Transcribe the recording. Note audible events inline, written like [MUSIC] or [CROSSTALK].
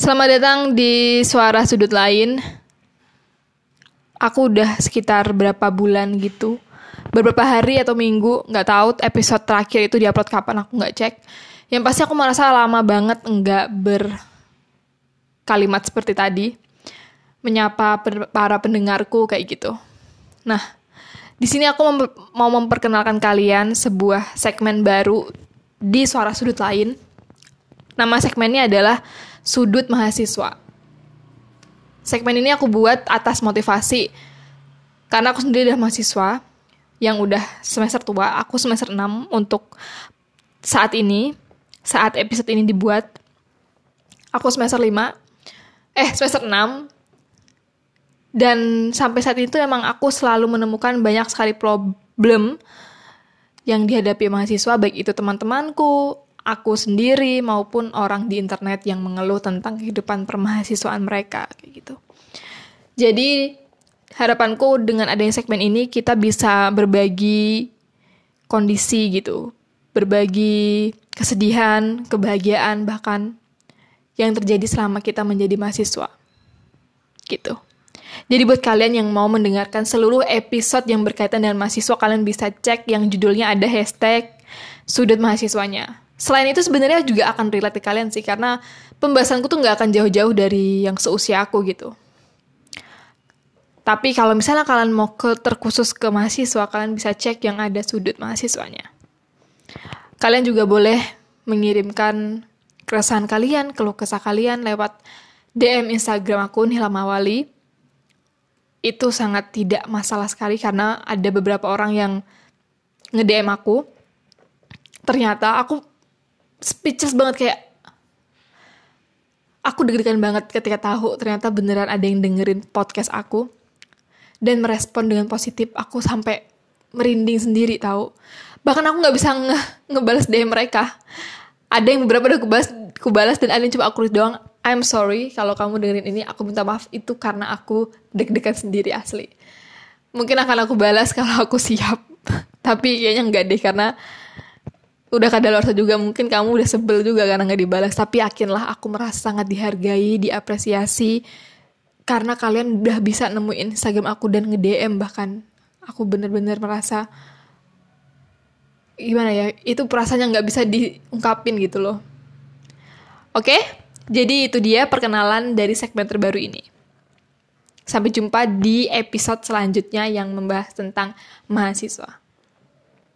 Selamat datang di Suara Sudut Lain. Aku udah sekitar berapa bulan gitu, beberapa hari atau minggu, nggak tahu episode terakhir itu diupload kapan aku nggak cek. Yang pasti aku merasa lama banget nggak berkalimat seperti tadi, menyapa para pendengarku kayak gitu. Nah, di sini aku mem mau memperkenalkan kalian sebuah segmen baru di Suara Sudut Lain. Nama segmennya adalah sudut mahasiswa. Segmen ini aku buat atas motivasi karena aku sendiri udah mahasiswa yang udah semester tua, aku semester 6 untuk saat ini, saat episode ini dibuat. Aku semester 5, eh semester 6, dan sampai saat itu emang aku selalu menemukan banyak sekali problem yang dihadapi mahasiswa, baik itu teman-temanku, aku sendiri maupun orang di internet yang mengeluh tentang kehidupan permahasiswaan mereka kayak gitu. Jadi harapanku dengan adanya segmen ini kita bisa berbagi kondisi gitu, berbagi kesedihan, kebahagiaan bahkan yang terjadi selama kita menjadi mahasiswa. Gitu. Jadi buat kalian yang mau mendengarkan seluruh episode yang berkaitan dengan mahasiswa, kalian bisa cek yang judulnya ada hashtag sudut mahasiswanya selain itu sebenarnya juga akan relate ke kalian sih karena pembahasanku tuh nggak akan jauh-jauh dari yang seusia aku gitu. Tapi kalau misalnya kalian mau ke terkhusus ke mahasiswa, kalian bisa cek yang ada sudut mahasiswanya. Kalian juga boleh mengirimkan keresahan kalian, keluh kesah kalian lewat DM Instagram aku Nila Mawali. Itu sangat tidak masalah sekali karena ada beberapa orang yang nge-DM aku. Ternyata aku speechless banget kayak aku deg-degan banget ketika tahu ternyata beneran ada yang dengerin podcast aku dan merespon dengan positif aku sampai merinding sendiri tahu bahkan aku nggak bisa nge ngebales DM mereka. Ada yang beberapa udah aku balas, aku balas dan ada yang cuma aku doang. I'm sorry kalau kamu dengerin ini aku minta maaf itu karena aku deg-degan sendiri asli. Mungkin akan aku balas kalau aku siap. [LAUGHS] Tapi kayaknya enggak deh karena udah kadaluarsa juga mungkin kamu udah sebel juga karena nggak dibalas. Tapi yakinlah aku merasa sangat dihargai diapresiasi karena kalian udah bisa nemuin Instagram aku dan nge-DM bahkan. Aku bener-bener merasa gimana ya itu perasaannya nggak bisa diungkapin gitu loh. Oke? Jadi itu dia perkenalan dari segmen terbaru ini. Sampai jumpa di episode selanjutnya yang membahas tentang mahasiswa